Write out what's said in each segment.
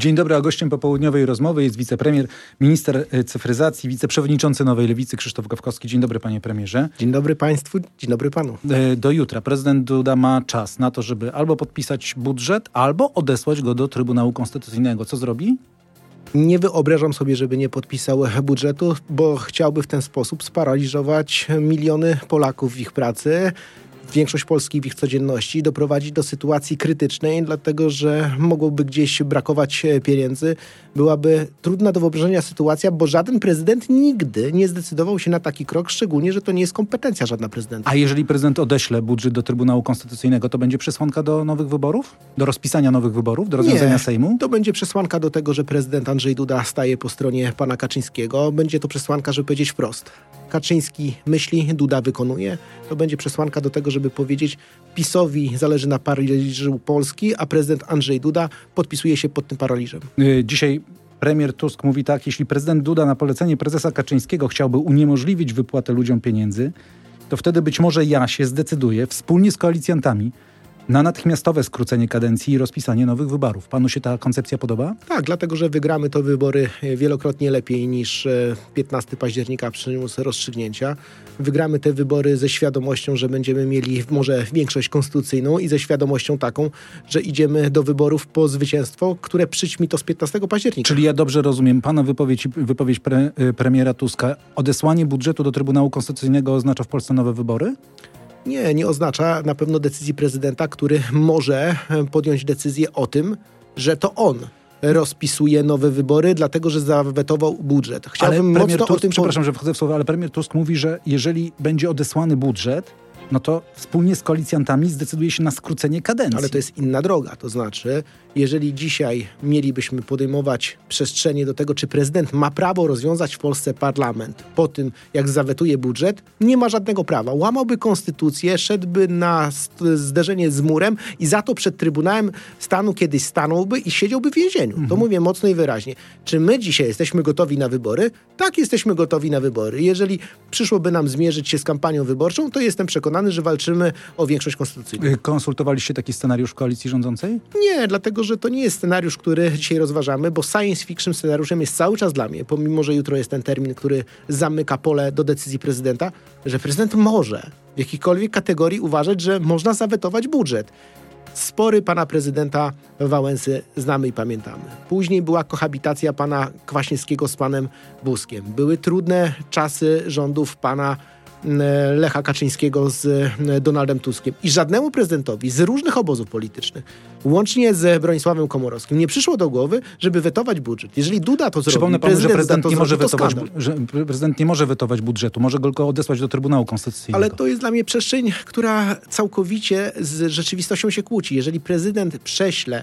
Dzień dobry, a gościem popołudniowej rozmowy jest wicepremier, minister e, cyfryzacji, wiceprzewodniczący Nowej Lewicy Krzysztof Gawkowski. Dzień dobry panie premierze. Dzień dobry państwu, dzień dobry panu. E, do jutra prezydent Duda ma czas na to, żeby albo podpisać budżet, albo odesłać go do Trybunału Konstytucyjnego. Co zrobi? Nie wyobrażam sobie, żeby nie podpisał budżetu, bo chciałby w ten sposób sparaliżować miliony Polaków w ich pracy, większość Polski w ich codzienności, doprowadzić do sytuacji krytycznej, dlatego że mogłoby gdzieś brakować e, pieniędzy. Byłaby trudna do wyobrażenia sytuacja, bo żaden prezydent nigdy nie zdecydował się na taki krok, szczególnie, że to nie jest kompetencja żadna prezydenta. A jeżeli prezydent odeśle budżet do Trybunału Konstytucyjnego, to będzie przesłanka do nowych wyborów? Do rozpisania nowych wyborów? Do rozwiązania nie, Sejmu? To będzie przesłanka do tego, że prezydent Andrzej Duda staje po stronie pana Kaczyńskiego. Będzie to przesłanka, żeby powiedzieć wprost. Kaczyński myśli, Duda wykonuje. To będzie przesłanka do tego, żeby powiedzieć PiSowi zależy na paraliżu Polski, a prezydent Andrzej Duda podpisuje się pod tym paraliżem. Y, dzisiaj premier Tusk mówi tak, jeśli prezydent Duda na polecenie prezesa Kaczyńskiego chciałby uniemożliwić wypłatę ludziom pieniędzy, to wtedy być może ja się zdecyduję wspólnie z koalicjantami na natychmiastowe skrócenie kadencji i rozpisanie nowych wyborów. Panu się ta koncepcja podoba? Tak, dlatego że wygramy to wybory wielokrotnie lepiej niż 15 e, października przyniósł rozstrzygnięcia. Wygramy te wybory ze świadomością, że będziemy mieli może większość konstytucyjną i ze świadomością taką, że idziemy do wyborów po zwycięstwo, które przyćmi to z 15 października. Czyli ja dobrze rozumiem pana wypowiedź, wypowiedź pre, e, premiera Tuska. Odesłanie budżetu do Trybunału Konstytucyjnego oznacza w Polsce nowe wybory? Nie, nie oznacza na pewno decyzji prezydenta, który może podjąć decyzję o tym, że to on rozpisuje nowe wybory, dlatego że zawetował budżet. Chciałbym ale mocno Tusk, o tym... Przepraszam, że wchodzę w słowo, ale premier Tusk mówi, że jeżeli będzie odesłany budżet, no to wspólnie z koalicjantami zdecyduje się na skrócenie kadencji. Ale to jest inna droga. To znaczy, jeżeli dzisiaj mielibyśmy podejmować przestrzenie do tego, czy prezydent ma prawo rozwiązać w Polsce parlament po tym, jak zawetuje budżet, nie ma żadnego prawa. Łamałby konstytucję, szedłby na zderzenie z murem i za to przed Trybunałem Stanu kiedyś stanąłby i siedziałby w więzieniu. Mhm. To mówię mocno i wyraźnie. Czy my dzisiaj jesteśmy gotowi na wybory? Tak, jesteśmy gotowi na wybory. Jeżeli przyszłoby nam zmierzyć się z kampanią wyborczą, to jestem przekonany, że walczymy o większość konstytucyjną. Konsultowaliście taki scenariusz w koalicji rządzącej? Nie, dlatego że to nie jest scenariusz, który dzisiaj rozważamy, bo science fiction scenariuszem jest cały czas dla mnie, pomimo że jutro jest ten termin, który zamyka pole do decyzji prezydenta, że prezydent może w jakiejkolwiek kategorii uważać, że można zawetować budżet. Spory pana prezydenta Wałęsy znamy i pamiętamy. Później była kohabitacja pana Kwaśniewskiego z panem Buskiem. Były trudne czasy rządów pana Lecha Kaczyńskiego z e, Donaldem Tuskiem. I żadnemu prezydentowi z różnych obozów politycznych, łącznie z Bronisławem Komorowskim, nie przyszło do głowy, żeby wetować budżet. Jeżeli Duda to zrobi, Przypomnę panu, że prezydent nie, może wetować, że prezydent nie może wetować budżetu, może go odesłać do Trybunału Konstytucyjnego. Ale to jest dla mnie przestrzeń, która całkowicie z rzeczywistością się kłóci. Jeżeli prezydent prześle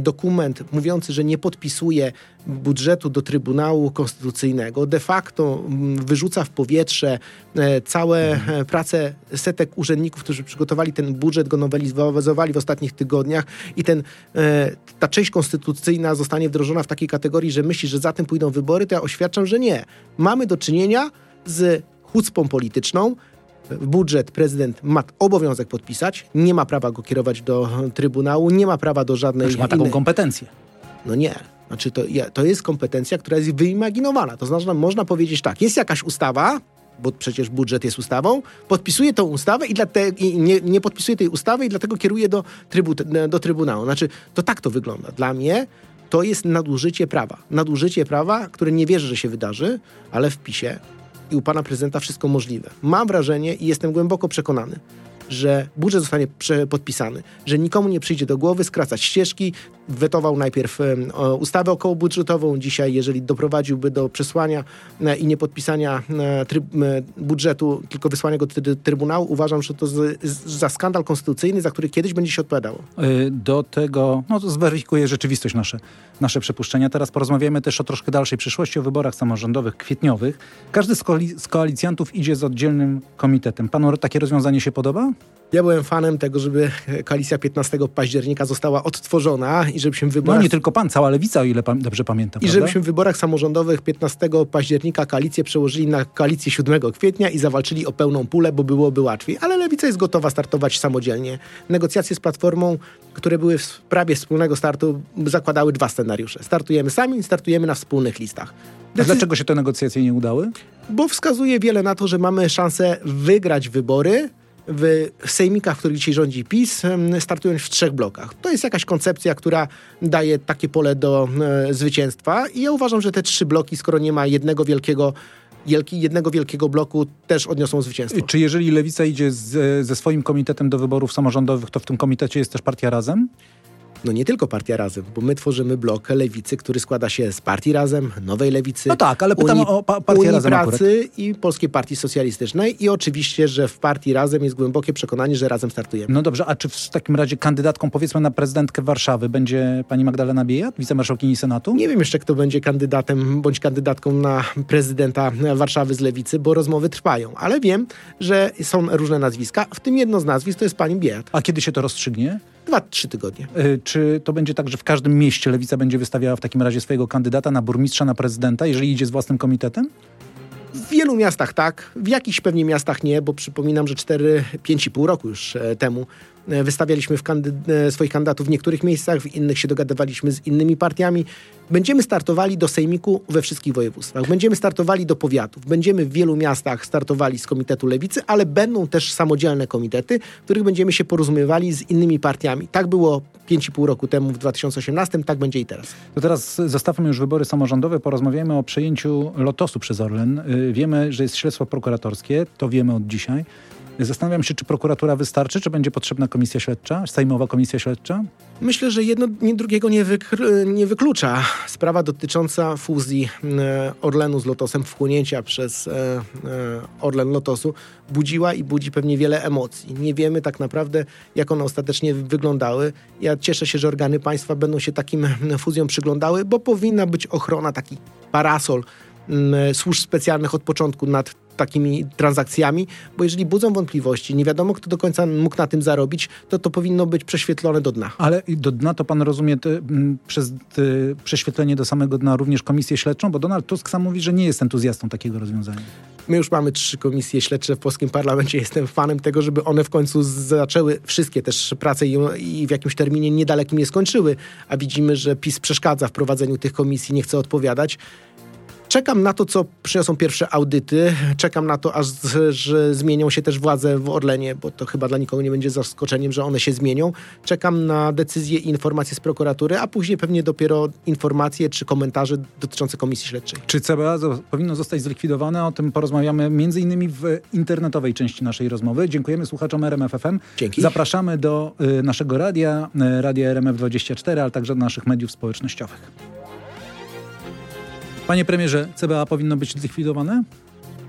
dokument mówiący, że nie podpisuje budżetu do Trybunału Konstytucyjnego, de facto wyrzuca w powietrze e, całe e, prace setek urzędników, którzy przygotowali ten budżet, go nowelizowali w ostatnich tygodniach i ten, e, ta część konstytucyjna zostanie wdrożona w takiej kategorii, że myśli, że za tym pójdą wybory, to ja oświadczam, że nie. Mamy do czynienia z chucpą polityczną, budżet prezydent ma obowiązek podpisać, nie ma prawa go kierować do Trybunału, nie ma prawa do żadnej Już ma taką innej... kompetencję. No nie. Znaczy to, to jest kompetencja, która jest wyimaginowana. To znaczy, można powiedzieć tak, jest jakaś ustawa, bo przecież budżet jest ustawą, podpisuje tą ustawę i, dlate, i nie, nie podpisuje tej ustawy i dlatego kieruje do, trybu, do Trybunału. Znaczy, to tak to wygląda. Dla mnie to jest nadużycie prawa. Nadużycie prawa, które nie wierzę, że się wydarzy, ale w PiSie i u pana prezydenta wszystko możliwe. Mam wrażenie i jestem głęboko przekonany, że budżet zostanie podpisany, że nikomu nie przyjdzie do głowy skracać ścieżki. Wetował najpierw ustawę okołobudżetową. Dzisiaj, jeżeli doprowadziłby do przesłania e, i niepodpisania e, budżetu, tylko wysłania go do Trybunału, uważam, że to za skandal konstytucyjny, za który kiedyś będzie się odpowiadało. E, do tego, no zweryfikuje rzeczywistość nasze, nasze przepuszczenia. Teraz porozmawiamy też o troszkę dalszej przyszłości, o wyborach samorządowych kwietniowych. Każdy z, koalicjantów idzie z oddzielnym komitetem. Panu takie rozwiązanie się podoba? Ja byłem fanem tego, żeby koalicja 15 października została odtworzona i żebyśmy w No wyborach... nie tylko pan, cała lewica, o ile pan dobrze pamiętam. I prawda? żebyśmy w wyborach samorządowych 15 października koalicję przełożyli na koalicję 7 kwietnia i zawalczyli o pełną pulę, bo byłoby łatwiej. Ale lewica jest gotowa startować samodzielnie. Negocjacje z Platformą, które były w sprawie wspólnego startu, zakładały dwa scenariusze. Startujemy sami, startujemy na wspólnych listach. Dlaczego się te negocjacje nie udały? Bo wskazuje wiele na to, że mamy szansę wygrać wybory w sejmikach, w których dzisiaj rządzi PiS, startując w trzech blokach. To jest jakaś koncepcja, która daje takie pole do e, zwycięstwa i ja uważam, że te trzy bloki, skoro nie ma jednego wielkiego, wielki, jednego wielkiego bloku, też odniosą zwycięstwo. Czy jeżeli lewica idzie z, ze swoim komitetem do wyborów samorządowych, to w tym komitecie jest też partia Razem? No nie tylko Partia Razem, bo my tworzymy blok Lewicy, który składa się z Partii Razem, Nowej Lewicy, No tak, ale pytam Unii, o pa- Partię Unii Razem Pracy i Polskiej Partii Socjalistycznej i oczywiście, że w Partii Razem jest głębokie przekonanie, że razem startujemy. No dobrze, a czy w takim razie kandydatką powiedzmy na prezydentkę Warszawy będzie pani Magdalena Biejat, wicemarszałkini Senatu? Nie wiem jeszcze, kto będzie kandydatem bądź kandydatką na prezydenta Warszawy z Lewicy, bo rozmowy trwają. Ale wiem, że są różne nazwiska, w tym jedno z nazwisk to jest pani Biejat. A kiedy się to rozstrzygnie? Dwa, trzy tygodnie. Y, Czy to będzie tak, że w każdym mieście lewica będzie wystawiała w takim razie swojego kandydata na burmistrza, na prezydenta, jeżeli idzie z własnym komitetem? W wielu miastach tak, w jakichś pewnie miastach nie, bo przypominam, że 4, 5,5 roku już e, temu e, wystawialiśmy w kandy- e, swoich kandydatów w niektórych miejscach, w innych się dogadywaliśmy z innymi partiami. Będziemy startowali do sejmiku we wszystkich województwach, będziemy startowali do powiatów, będziemy w wielu miastach startowali z Komitetu Lewicy, ale będą też samodzielne komitety, w których będziemy się porozumiewali z innymi partiami. Tak było 5,5 roku temu w 2018, tak będzie i teraz. To teraz zostawmy już wybory samorządowe, porozmawiajmy o przejęciu Lotosu przez Orlen. Y, Wiemy, że jest śledztwo prokuratorskie, to wiemy od dzisiaj. Zastanawiam się, czy prokuratura wystarczy, czy będzie potrzebna komisja śledcza, sejmowa komisja śledcza? Myślę, że jedno drugiego nie, wykr- nie wyklucza. Sprawa dotycząca fuzji e, Orlenu z Lotosem, wchłonięcia przez e, e, Orlen Lotosu, budziła i budzi pewnie wiele emocji. Nie wiemy tak naprawdę, jak one ostatecznie wyglądały. Ja cieszę się, że organy państwa będą się takim fuzjom przyglądały, bo powinna być ochrona, taki parasol służb specjalnych od początku nad takimi transakcjami, bo jeżeli budzą wątpliwości, nie wiadomo, kto do końca mógł na tym zarobić, to to powinno być prześwietlone do dna. Ale do dna to pan rozumie te, m, przez te, prześwietlenie do samego dna również komisję śledczą, bo Donald Tusk sam mówi, że nie jest entuzjastą takiego rozwiązania. My już mamy trzy komisje śledcze w polskim parlamencie. Jestem fanem tego, żeby one w końcu zaczęły wszystkie też prace i, i w jakimś terminie niedalekim je skończyły. A widzimy, że PiS przeszkadza w prowadzeniu tych komisji, nie chce odpowiadać. Czekam na to, co przyniosą pierwsze audyty. Czekam na to, aż że zmienią się też władze w Orlenie, bo to chyba dla nikogo nie będzie zaskoczeniem, że one się zmienią. Czekam na decyzje i informacje z prokuratury, a później pewnie dopiero informacje czy komentarze dotyczące komisji śledczej. Czy CBA powinno zostać zlikwidowane? O tym porozmawiamy między innymi w internetowej części naszej rozmowy. Dziękujemy słuchaczom RMFFM. Dzięki. Zapraszamy do y, naszego radia, y, radia RMF24, ale także do naszych mediów społecznościowych. Panie premierze, CBA powinno być zlikwidowane?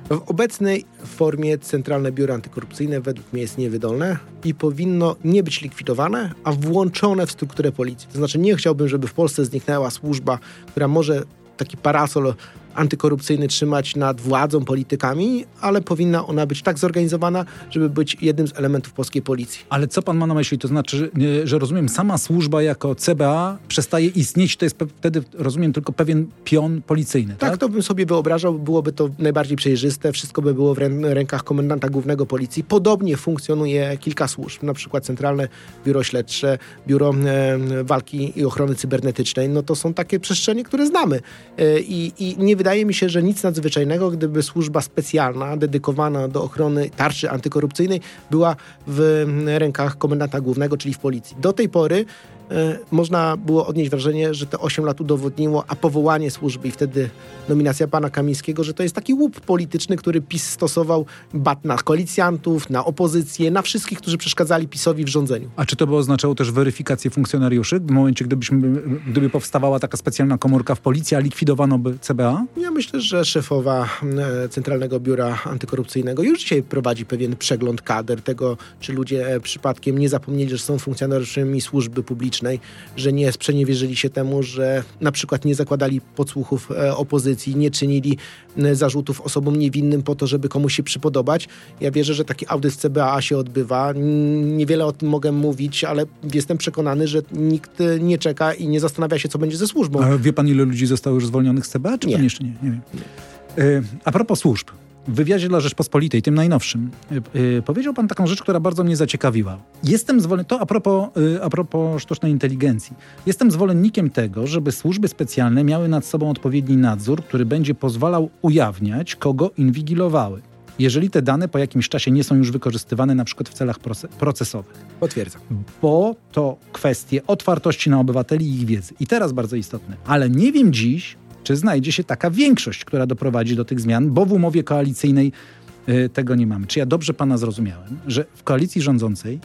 W obecnej formie Centralne Biuro Antykorupcyjne według mnie jest niewydolne i powinno nie być likwidowane, a włączone w strukturę policji. To znaczy nie chciałbym, żeby w Polsce zniknęła służba, która może taki parasol antykorupcyjny trzymać nad władzą, politykami, ale powinna ona być tak zorganizowana, żeby być jednym z elementów polskiej policji. Ale co pan ma na myśli? To znaczy, że, rozumiem, sama służba jako CBA przestaje istnieć, to jest wtedy, rozumiem, tylko pewien pion policyjny, tak? Tak, to bym sobie wyobrażał, byłoby to najbardziej przejrzyste, wszystko by było w rę- rękach komendanta głównego policji. Podobnie funkcjonuje kilka służb, na przykład Centralne Biuro Śledcze, Biuro e, Walki i Ochrony Cybernetycznej. No to są takie przestrzenie, które znamy. E, I, I nie wydaje mi się, że nic nadzwyczajnego, gdyby służba specjalna, dedykowana do ochrony tarczy antykorupcyjnej, była w rękach komendanta głównego, czyli w policji. Do tej pory można było odnieść wrażenie, że te 8 lat udowodniło, a powołanie służby i wtedy nominacja pana Kamińskiego, że to jest taki łup polityczny, który PiS stosował bat na koalicjantów, na opozycję, na wszystkich, którzy przeszkadzali PiSowi w rządzeniu. A czy to by oznaczało też weryfikację funkcjonariuszy? W momencie, gdybyśmy, gdyby powstawała taka specjalna komórka w policji, a likwidowano by CBA? Ja myślę, że szefowa e, Centralnego Biura Antykorupcyjnego już dzisiaj prowadzi pewien przegląd kader tego, czy ludzie e, przypadkiem nie zapomnieli, że są funkcjonariuszami służby publicznej, publicznej, że nie sprzeniewierzyli się temu, że na przykład nie zakładali podsłuchów e, opozycji, nie czynili e, zarzutów osobom niewinnym po to, żeby komuś się przypodobać. Ja wierzę, że taki audyt z CBA się odbywa. Niewiele o tym mogę mówić, ale jestem przekonany, że nikt e, nie czeka i nie zastanawia się, co będzie ze służbą. A wie pan, ile ludzi zostało już zwolnionych z CBA, czy Nie. pan jeszcze nie? Nie wiem. A propos służb. W wywiadzie dla Rzeczpospolitej, tym najnowszym, y, y, powiedział pan taką rzecz, która bardzo mnie zaciekawiła. Jestem zwolen... To a propos, y, a propos sztucznej inteligencji. Jestem zwolennikiem tego, żeby służby specjalne miały nad sobą odpowiedni nadzór, który będzie pozwalał ujawniać, kogo inwigilowały. Jeżeli te dane po jakimś czasie nie są już wykorzystywane na przykład w celach proce- procesowych Potwierdzam. bo to kwestie otwartości na obywateli i ich wiedzy. I teraz bardzo istotne. Ale nie wiem dziś, czy znajdzie się taka większość, która doprowadzi do tych zmian, bo w umowie koalicyjnej y, tego nie mamy. Czy ja dobrze pana zrozumiałem, że w koalicji rządzącej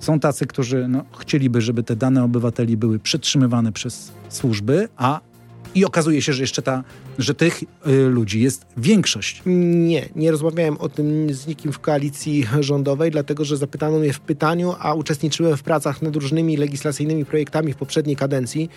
są tacy, którzy no, chcieliby, żeby te dane obywateli były przetrzymywane przez służby, a i okazuje się, że jeszcze ta, że tych y, ludzi jest większość. Nie, nie rozmawiałem o tym z nikim w koalicji rządowej, dlatego że zapytano mnie w pytaniu, a uczestniczyłem w pracach nad różnymi legislacyjnymi projektami w poprzedniej kadencji.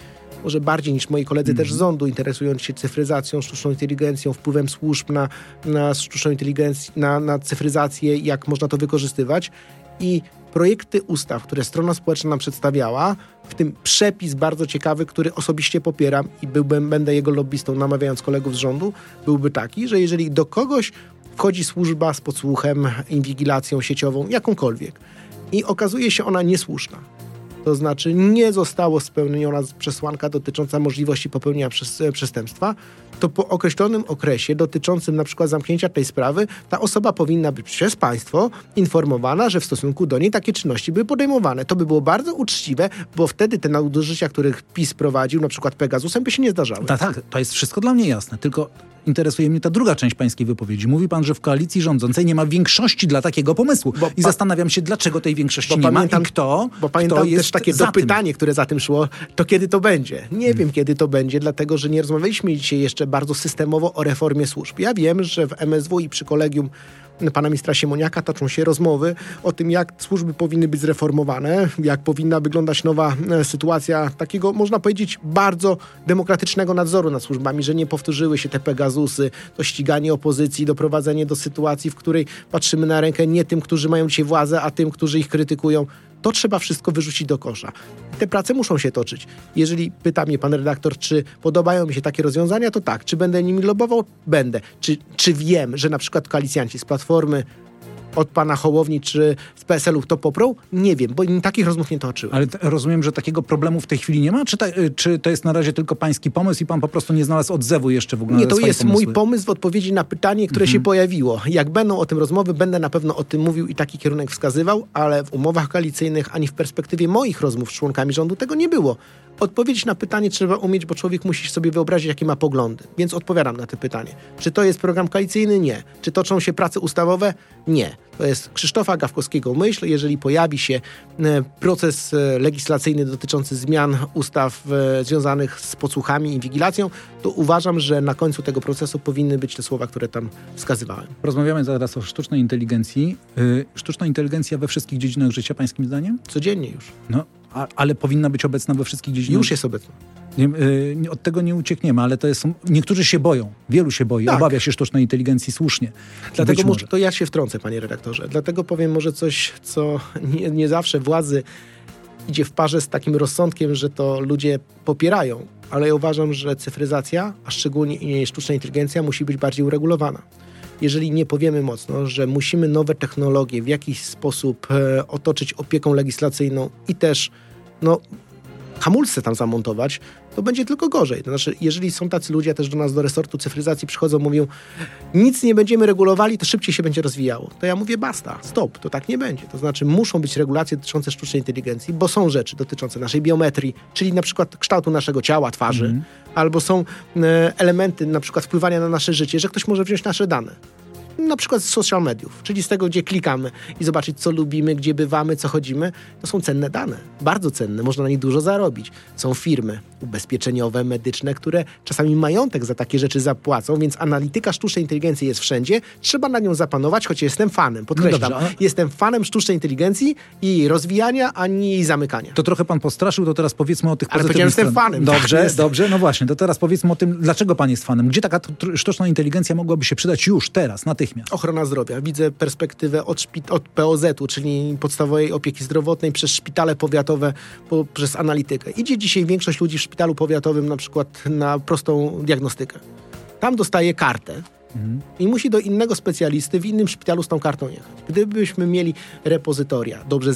Może bardziej niż moi koledzy też z rządu, interesując się cyfryzacją, sztuczną inteligencją, wpływem służb na, na sztuczną inteligencję, na, na cyfryzację, jak można to wykorzystywać. I projekty ustaw, które strona społeczna nam przedstawiała, w tym przepis bardzo ciekawy, który osobiście popieram i byłbym, będę jego lobbystą, namawiając kolegów z rządu, byłby taki, że jeżeli do kogoś wchodzi służba z podsłuchem, inwigilacją sieciową, jakąkolwiek, i okazuje się ona niesłuszna, to znaczy nie zostało spełniona przesłanka dotycząca możliwości popełnienia przez, przestępstwa, to po określonym okresie dotyczącym na przykład zamknięcia tej sprawy, ta osoba powinna być przez państwo informowana, że w stosunku do niej takie czynności były podejmowane. To by było bardzo uczciwe, bo wtedy te nadużycia, których PiS prowadził, na przykład Pegasusem, by się nie zdarzały. Tak, tak, to jest wszystko dla mnie jasne. Tylko interesuje mnie ta druga część pańskiej wypowiedzi. Mówi pan, że w koalicji rządzącej nie ma większości dla takiego pomysłu. Bo I zastanawiam się, dlaczego tej większości nie pamiętam- ma i kto, Bo kto pamiętam jest też takie za tym. dopytanie, które za tym szło, to kiedy to będzie? Nie wiem, kiedy to będzie, dlatego że nie rozmawialiśmy dzisiaj jeszcze bardzo systemowo o reformie służb. Ja wiem, że w MSW i przy kolegium pana ministra Siemoniaka toczą się rozmowy o tym, jak służby powinny być zreformowane, jak powinna wyglądać nowa e, sytuacja takiego, można powiedzieć, bardzo demokratycznego nadzoru nad służbami, że nie powtórzyły się te Pegasusy, to ściganie opozycji, doprowadzenie do sytuacji, w której patrzymy na rękę nie tym, którzy mają dzisiaj władzę, a tym, którzy ich krytykują. To trzeba wszystko wyrzucić do kosza. Te prace muszą się toczyć. Jeżeli pyta mnie pan redaktor, czy podobają mi się takie rozwiązania, to tak. Czy będę nimi lobował? Będę. Czy, czy wiem, że na przykład koalicjanci z Platformy, od pana Hołowni czy z PSL-u to poprą? Nie wiem, bo takich rozmów nie toczyłem. Ale rozumiem, że takiego problemu w tej chwili nie ma? Czy, ta, y, czy to jest na razie tylko pański pomysł i pan po prostu nie znalazł odzewu jeszcze w ogóle Nie, to jest pomysły? mój pomysł w odpowiedzi na pytanie, które się pojawiło. Jak będą o tym rozmowy, będę na pewno o tym mówił i taki kierunek wskazywał, ale w umowach koalicyjnych ani w perspektywie moich rozmów z członkami rządu tego nie było. Odpowiedź na pytanie trzeba umieć, bo człowiek musi sobie wyobrazić, jakie ma poglądy. Więc odpowiadam na to pytanie. Czy to jest program koalicyjny? Nie. Czy toczą się prace ustawowe? Nie. To jest Krzysztofa Gawkowskiego myśl. Jeżeli pojawi się e, proces e, legislacyjny dotyczący zmian ustaw e, związanych z podsłuchami i inwigilacją, to uważam, że na końcu tego procesu powinny być te słowa, które tam wskazywałem. Rozmawiamy zaraz o sztucznej inteligencji. Y, sztuczna inteligencja we wszystkich dziedzinach życia, pańskim zdaniem? Codziennie już. No, a, ale powinna być obecna we wszystkich dziedzinach. Już jest obecna. Nie, y, od tego nie uciekniemy, ale to jest, niektórzy się boją, wielu się boi, Tak. obawia się sztucznej inteligencji słusznie. Dlatego może. to ja się wtrącę, panie redaktorze. Dlatego powiem może coś, co nie, nie zawsze władzy idzie w parze z takim rozsądkiem, że to ludzie popierają, ale ja uważam, że cyfryzacja, a szczególnie sztuczna inteligencja musi być bardziej uregulowana. Jeżeli nie powiemy mocno, że musimy nowe technologie w jakiś sposób e, otoczyć opieką legislacyjną i też no, hamulce tam zamontować, to będzie tylko gorzej. To znaczy, jeżeli są tacy ludzie też do nas, do resortu cyfryzacji przychodzą, mówią, nic nie będziemy regulowali, to szybciej się będzie rozwijało. To ja mówię, basta, stop, to tak nie będzie. To znaczy, muszą być regulacje dotyczące sztucznej inteligencji, bo są rzeczy dotyczące naszej biometrii, czyli na przykład kształtu naszego ciała, twarzy, albo są e, elementy na przykład wpływania na nasze życie, że ktoś może wziąć nasze dane. Na przykład z social mediów, czyli z tego, gdzie klikamy i zobaczyć, co lubimy, gdzie bywamy, co chodzimy, to są cenne dane, bardzo cenne, można na nich dużo zarobić. Są firmy ubezpieczeniowe, medyczne, które czasami majątek za takie rzeczy zapłacą, więc analityka sztucznej inteligencji jest wszędzie, trzeba na nią zapanować, choć jestem fanem, podkreślam, No dobrze, ale- jestem fanem sztucznej inteligencji i jej rozwijania, a nie jej zamykania. To trochę pan postraszył, to teraz powiedzmy o tych Ale pozytywnych powiedziałem, jestem stronach. fanem. Dobrze, Jestem. dobrze, no właśnie, to teraz powiedzmy o tym, dlaczego pan jest fanem. Gdzie taka sztuczna inteligencja mogłaby się przydać już, teraz, natychmiast? Ochrona zdrowia. Widzę perspektywę od, od POZ-u, czyli podstawowej opieki zdrowotnej, przez szpitale powiatowe, po, przez analitykę. Idzie dzisiaj większość ludzi w szpitalu powiatowym na przykład na prostą diagnostykę. Tam dostaje kartę i musi do innego specjalisty w innym szpitalu z tą kartą jechać. Gdybyśmy mieli repozytoria, dobrze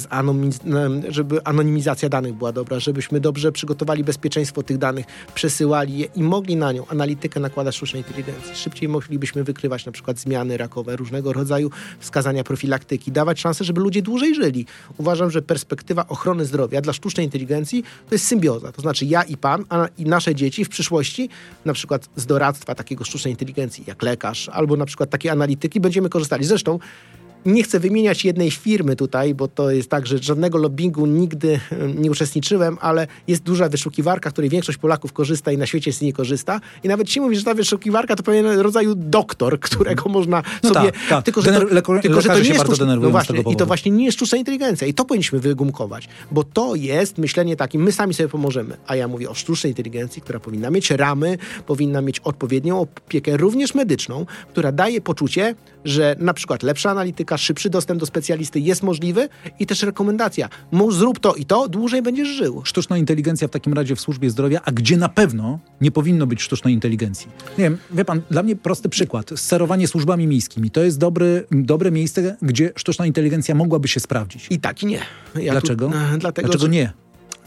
żeby anonimizacja danych była dobra, żebyśmy dobrze przygotowali bezpieczeństwo tych danych, przesyłali je i mogli na nią analitykę nakładać sztucznej inteligencji. Szybciej moglibyśmy wykrywać na przykład zmiany rakowe, różnego rodzaju wskazania profilaktyki, dawać szansę, żeby ludzie dłużej żyli. Uważam, że perspektywa ochrony zdrowia dla sztucznej inteligencji to jest symbioza. To znaczy ja i pan, a i nasze dzieci w przyszłości, na przykład z doradztwa takiego sztucznej inteligencji, jak lekarz, albo na przykład takiej analityki, będziemy korzystali. Zresztą nie chcę wymieniać jednej firmy tutaj, bo to jest tak, że żadnego lobbingu nigdy nie uczestniczyłem, ale jest duża wyszukiwarka, której większość Polaków korzysta i na świecie z niej korzysta. I nawet ci mówi, że ta wyszukiwarka to pewien rodzaju doktor, którego można No sobie... tak, tak. Tylko, że to, Dener- tylko, że to nie się jest bardzo sztuczna- no właśnie, I to właśnie nie jest sztuczna inteligencja. I to powinniśmy wygumkować, bo to jest myślenie takie, my sami sobie pomożemy. A ja mówię o sztucznej inteligencji, która powinna mieć ramy, powinna mieć odpowiednią opiekę, również medyczną, która daje poczucie, że na przykład lepsza analityka, szybszy dostęp do specjalisty jest możliwy i też rekomendacja. Mów, zrób to i to, dłużej będziesz żył. Sztuczna inteligencja w takim razie w służbie zdrowia, a gdzie na pewno nie powinno być sztucznej inteligencji. Nie wiem, wie pan, dla mnie prosty przykład. Sterowanie służbami miejskimi to jest dobry, dobre miejsce, gdzie sztuczna inteligencja mogłaby się sprawdzić. I tak i nie. Ja Dlaczego? Tu, dlatego, Dlaczego że- nie?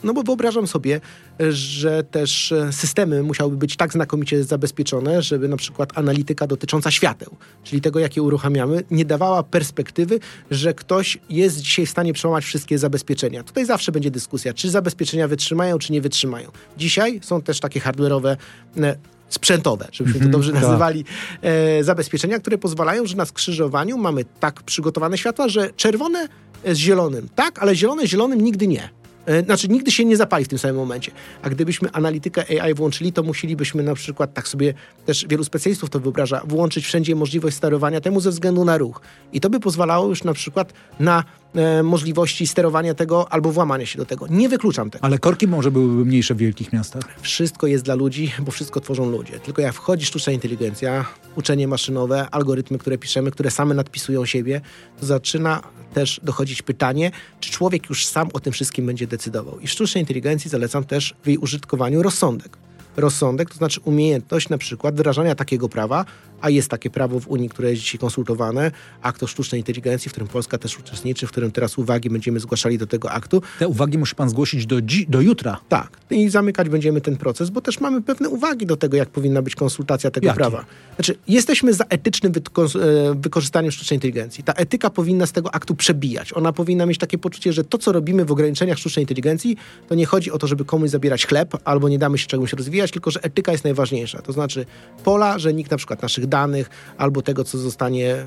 No bo wyobrażam sobie, że też e, systemy musiałyby być tak znakomicie zabezpieczone, żeby na przykład analityka dotycząca świateł, czyli tego, jakie uruchamiamy, nie dawała perspektywy, że ktoś jest dzisiaj w stanie przełamać wszystkie zabezpieczenia. Tutaj zawsze będzie dyskusja, czy zabezpieczenia wytrzymają, czy nie wytrzymają. Dzisiaj są też takie hardware'owe e, sprzętowe, żebyśmy to dobrze tak. nazywali, e, zabezpieczenia, które pozwalają, że na skrzyżowaniu mamy tak przygotowane światła, że czerwone z zielonym tak, ale zielone z zielonym nigdy nie. E, Znaczy, nigdy się nie zapali w tym samym momencie. A gdybyśmy analitykę AI włączyli, to musielibyśmy na przykład, tak sobie też wielu specjalistów to wyobraża, włączyć wszędzie możliwość sterowania temu ze względu na ruch. I to by pozwalało już na przykład na e, możliwości sterowania tego albo włamania się do tego. Nie wykluczam tego. Ale korki może byłyby mniejsze w wielkich miastach. Wszystko jest dla ludzi, bo wszystko tworzą ludzie. Tylko jak wchodzi sztuczna inteligencja, uczenie maszynowe, algorytmy, które piszemy, które same nadpisują siebie, to zaczyna też dochodzić pytanie, czy człowiek już sam o tym wszystkim będzie decydował. I w sztucznej inteligencji zalecam też w jej użytkowaniu rozsądek. Rozsądek to znaczy umiejętność na przykład wyrażania takiego prawa, a jest takie prawo w Unii, które jest dzisiaj konsultowane, akt o sztucznej inteligencji, w którym Polska też uczestniczy, w którym teraz uwagi będziemy zgłaszali do tego aktu. Te uwagi musi pan zgłosić do, dzi- do jutra. Tak, i zamykać będziemy ten proces, bo też mamy pewne uwagi do tego, jak powinna być konsultacja tego Jakie? prawa. Znaczy, jesteśmy za etycznym wyko- e, wykorzystaniem sztucznej inteligencji. Ta etyka powinna z tego aktu przebijać. Ona powinna mieć takie poczucie, że to, co robimy w ograniczeniach sztucznej inteligencji, to nie chodzi o to, żeby komuś zabierać chleb albo nie damy się czemuś rozwijać, tylko że etyka jest najważniejsza. To znaczy pola, że nikt na przykład naszych danych albo tego, co zostanie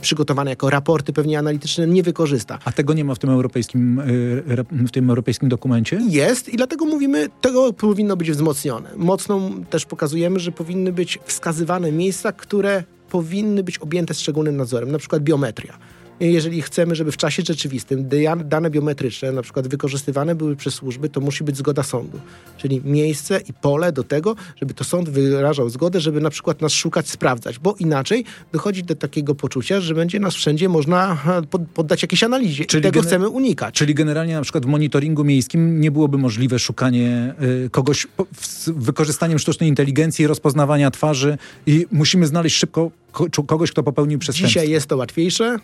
przygotowane jako raporty pewnie analityczne, nie wykorzysta. A tego nie ma w tym europejskim, rep- w tym europejskim dokumencie? Jest i dlatego mówimy, tego powinno być wzmocnione. Mocno też pokazujemy, że powinny być wskazywane miejsca, które powinny być objęte szczególnym nadzorem, na przykład biometria. Jeżeli chcemy, żeby w czasie rzeczywistym dane biometryczne, na przykład wykorzystywane były przez służby, to musi być zgoda sądu. Czyli miejsce i pole do tego, żeby to sąd wyrażał zgodę, żeby na przykład nas szukać, sprawdzać, bo inaczej dochodzi do takiego poczucia, że będzie nas wszędzie można pod- poddać jakiejś analizie. Czyli I tego chcemy unikać. Czyli generalnie na przykład w monitoringu miejskim nie byłoby możliwe szukanie y, kogoś po, z wykorzystaniem sztucznej inteligencji, rozpoznawania twarzy i musimy znaleźć szybko ko, kogoś, kto popełnił przestępstwo. Dzisiaj jest to łatwiejsze.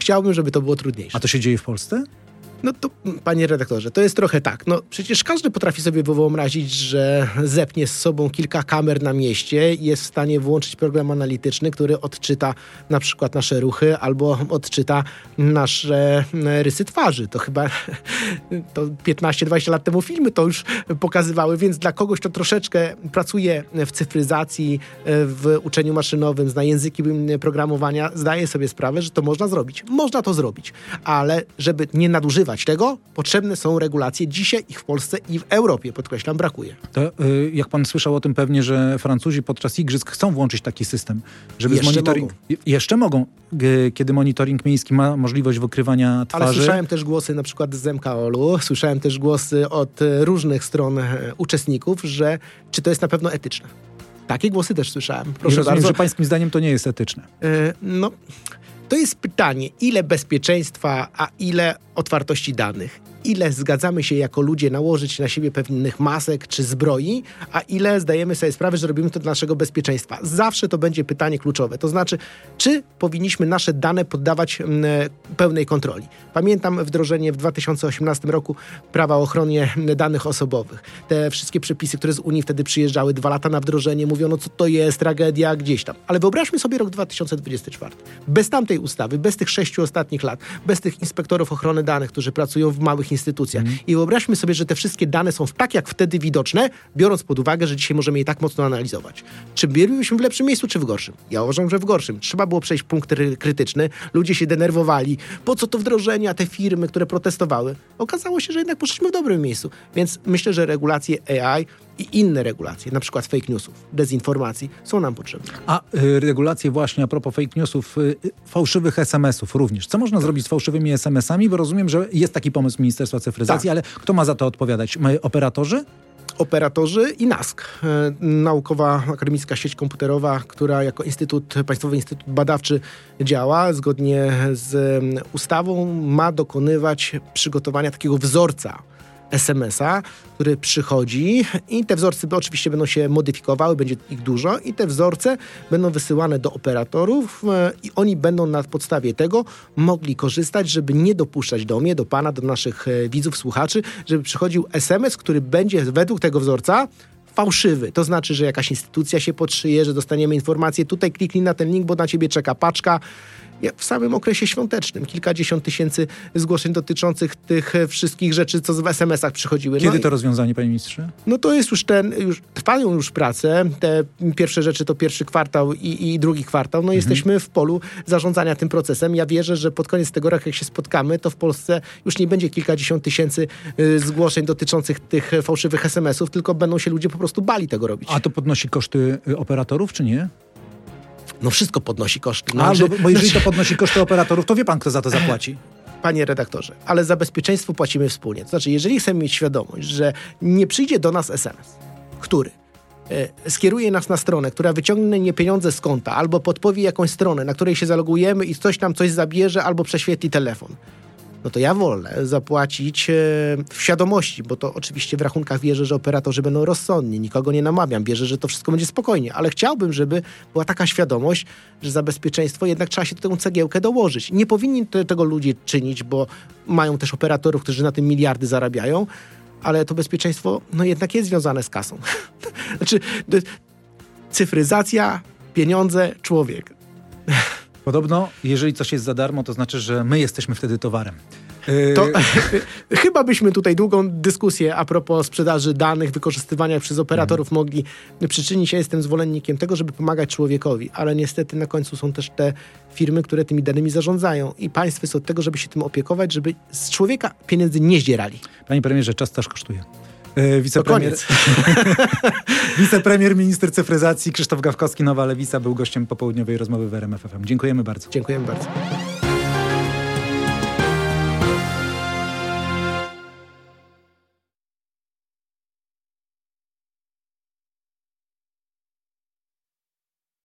Chciałbym, żeby to było trudniejsze. A to się dzieje w Polsce? No to, panie redaktorze, to jest trochę tak. No przecież każdy potrafi sobie wyobrazić, że zepnie z sobą kilka kamer na mieście i jest w stanie włączyć program analityczny, który odczyta na przykład nasze ruchy albo odczyta nasze e, rysy twarzy. To chyba to 15-20 lat temu filmy to już pokazywały, więc dla kogoś, kto troszeczkę pracuje w cyfryzacji, w uczeniu maszynowym, zna języki programowania, zdaje sobie sprawę, że to można zrobić. Można to zrobić, ale żeby nie nadużywać tego, potrzebne są regulacje. Dzisiaj ich w Polsce i w Europie, podkreślam, brakuje. To, y, jak pan słyszał o tym pewnie, że Francuzi podczas igrzysk chcą włączyć taki system, żeby Jeszcze monitoring... mogą. Jeszcze mogą, y, kiedy monitoring miejski ma możliwość wykrywania twarzy. Ale słyszałem też głosy na przykład z MKOL-u, słyszałem też głosy od różnych stron e, uczestników, że czy to jest na pewno etyczne. Takie głosy też słyszałem. I Proszę rozumiem, bardzo. że pańskim zdaniem to nie jest etyczne. E, No, to jest pytanie, ile bezpieczeństwa, a ile otwartości danych. Ile zgadzamy się jako ludzie nałożyć na siebie pewnych masek czy zbroi, a ile zdajemy sobie sprawę, że robimy to dla naszego bezpieczeństwa. Zawsze to będzie pytanie kluczowe. To znaczy, czy powinniśmy nasze dane poddawać mm, pełnej kontroli. Pamiętam wdrożenie w 2018 roku prawa o ochronie danych osobowych. Te wszystkie przepisy, które z Unii wtedy przyjeżdżały, dwa lata na wdrożenie, mówiono, co to jest, tragedia, gdzieś tam. Ale wyobraźmy sobie rok 2024. Bez tamtej ustawy, bez tych sześciu ostatnich lat, bez tych inspektorów ochrony danych, którzy pracują w małych instytucjach. I wyobraźmy sobie, że te wszystkie dane są tak jak wtedy widoczne, biorąc pod uwagę, że dzisiaj możemy je tak mocno analizować. Czy bylibyśmy w lepszym miejscu, czy w gorszym? Ja uważam, że w gorszym. Trzeba było przejść punkt ry- krytyczny. Ludzie się denerwowali. Po co to wdrożenie, a te firmy, które protestowały? Okazało się, że jednak poszliśmy w dobrym miejscu. Więc myślę, że regulacje AI i inne regulacje, na przykład fake newsów, dezinformacji, są nam potrzebne. A y, regulacje właśnie a propos fake newsów, y, fałszywych SMS-ów również. Co można zrobić z fałszywymi SMS-ami? Bo rozumiem, że jest taki pomysł Ministerstwa Cyfryzacji, Tak. ale kto ma za to odpowiadać? My, operatorzy? operatorzy i NASK, e, Naukowa Akademicka Sieć Komputerowa, która jako Instytut, Państwowy Instytut Badawczy działa zgodnie z ustawą, ma dokonywać przygotowania takiego wzorca SMS-a, który przychodzi i te wzorce oczywiście będą się modyfikowały, będzie ich dużo i te wzorce będą wysyłane do operatorów e, i oni będą na podstawie tego mogli korzystać, żeby nie dopuszczać do mnie, do pana, do naszych e, widzów, słuchaczy, żeby przychodził SMS, który będzie według tego wzorca fałszywy. To znaczy, że jakaś instytucja się podszyje, że dostaniemy informację, tutaj kliknij na ten link, bo na ciebie czeka paczka. W samym okresie świątecznym kilkadziesiąt tysięcy zgłoszeń dotyczących tych e, wszystkich rzeczy, co w SMS-ach przychodziły. Kiedy no i- to rozwiązanie, panie ministrze? no to jest już ten, już trwają już prace. Te pierwsze rzeczy to pierwszy kwartał i, i drugi kwartał. No jesteśmy w polu zarządzania tym procesem. Ja wierzę, że pod koniec tego roku, jak się spotkamy, to w Polsce już nie będzie kilkadziesiąt tysięcy y, zgłoszeń dotyczących tych fałszywych SMS-ów, tylko będą się ludzie po prostu bali tego robić. A to podnosi koszty y, operatorów, czy nie? No wszystko podnosi koszty. No, A, że- bo, bo jeżeli to znaczy- podnosi koszty operatorów, to wie pan, kto za to zapłaci. Panie redaktorze, ale za bezpieczeństwo płacimy wspólnie. To znaczy, jeżeli chcemy mieć świadomość, że nie przyjdzie do nas SMS, który e, skieruje nas na stronę, która wyciągnie pieniądze z konta, albo podpowie jakąś stronę, na której się zalogujemy i coś nam coś zabierze, albo prześwietli telefon. No to ja wolę zapłacić e, w świadomości, bo to oczywiście w rachunkach wierzę, że operatorzy będą rozsądni, nikogo nie namawiam, wierzę, że to wszystko będzie spokojnie, ale chciałbym, żeby była taka świadomość, że za bezpieczeństwo jednak trzeba się tę cegiełkę dołożyć. Nie powinni te, tego ludzie czynić, bo mają też operatorów, którzy na tym miliardy zarabiają, ale to bezpieczeństwo no jednak jest związane z kasą. znaczy, cyfryzacja, pieniądze, człowiek. Podobno, jeżeli coś jest za darmo, to znaczy, że my jesteśmy wtedy towarem. Y, To chyba byśmy tutaj długą dyskusję a propos sprzedaży danych, wykorzystywania przez operatorów mogli przyczynić. Ja jestem zwolennikiem tego, żeby pomagać człowiekowi, ale niestety na końcu są też te firmy, które tymi danymi zarządzają i państwo jest od tego, żeby się tym opiekować, żeby z człowieka pieniędzy nie zdzierali. Panie premierze, czas też kosztuje. Y, To Wicepremier, koniec. wicepremier, minister cyfryzacji Krzysztof Gawkowski, Nowa Lewica, był gościem popołudniowej rozmowy w RMF FM. Dziękujemy bardzo. Dziękujemy bardzo.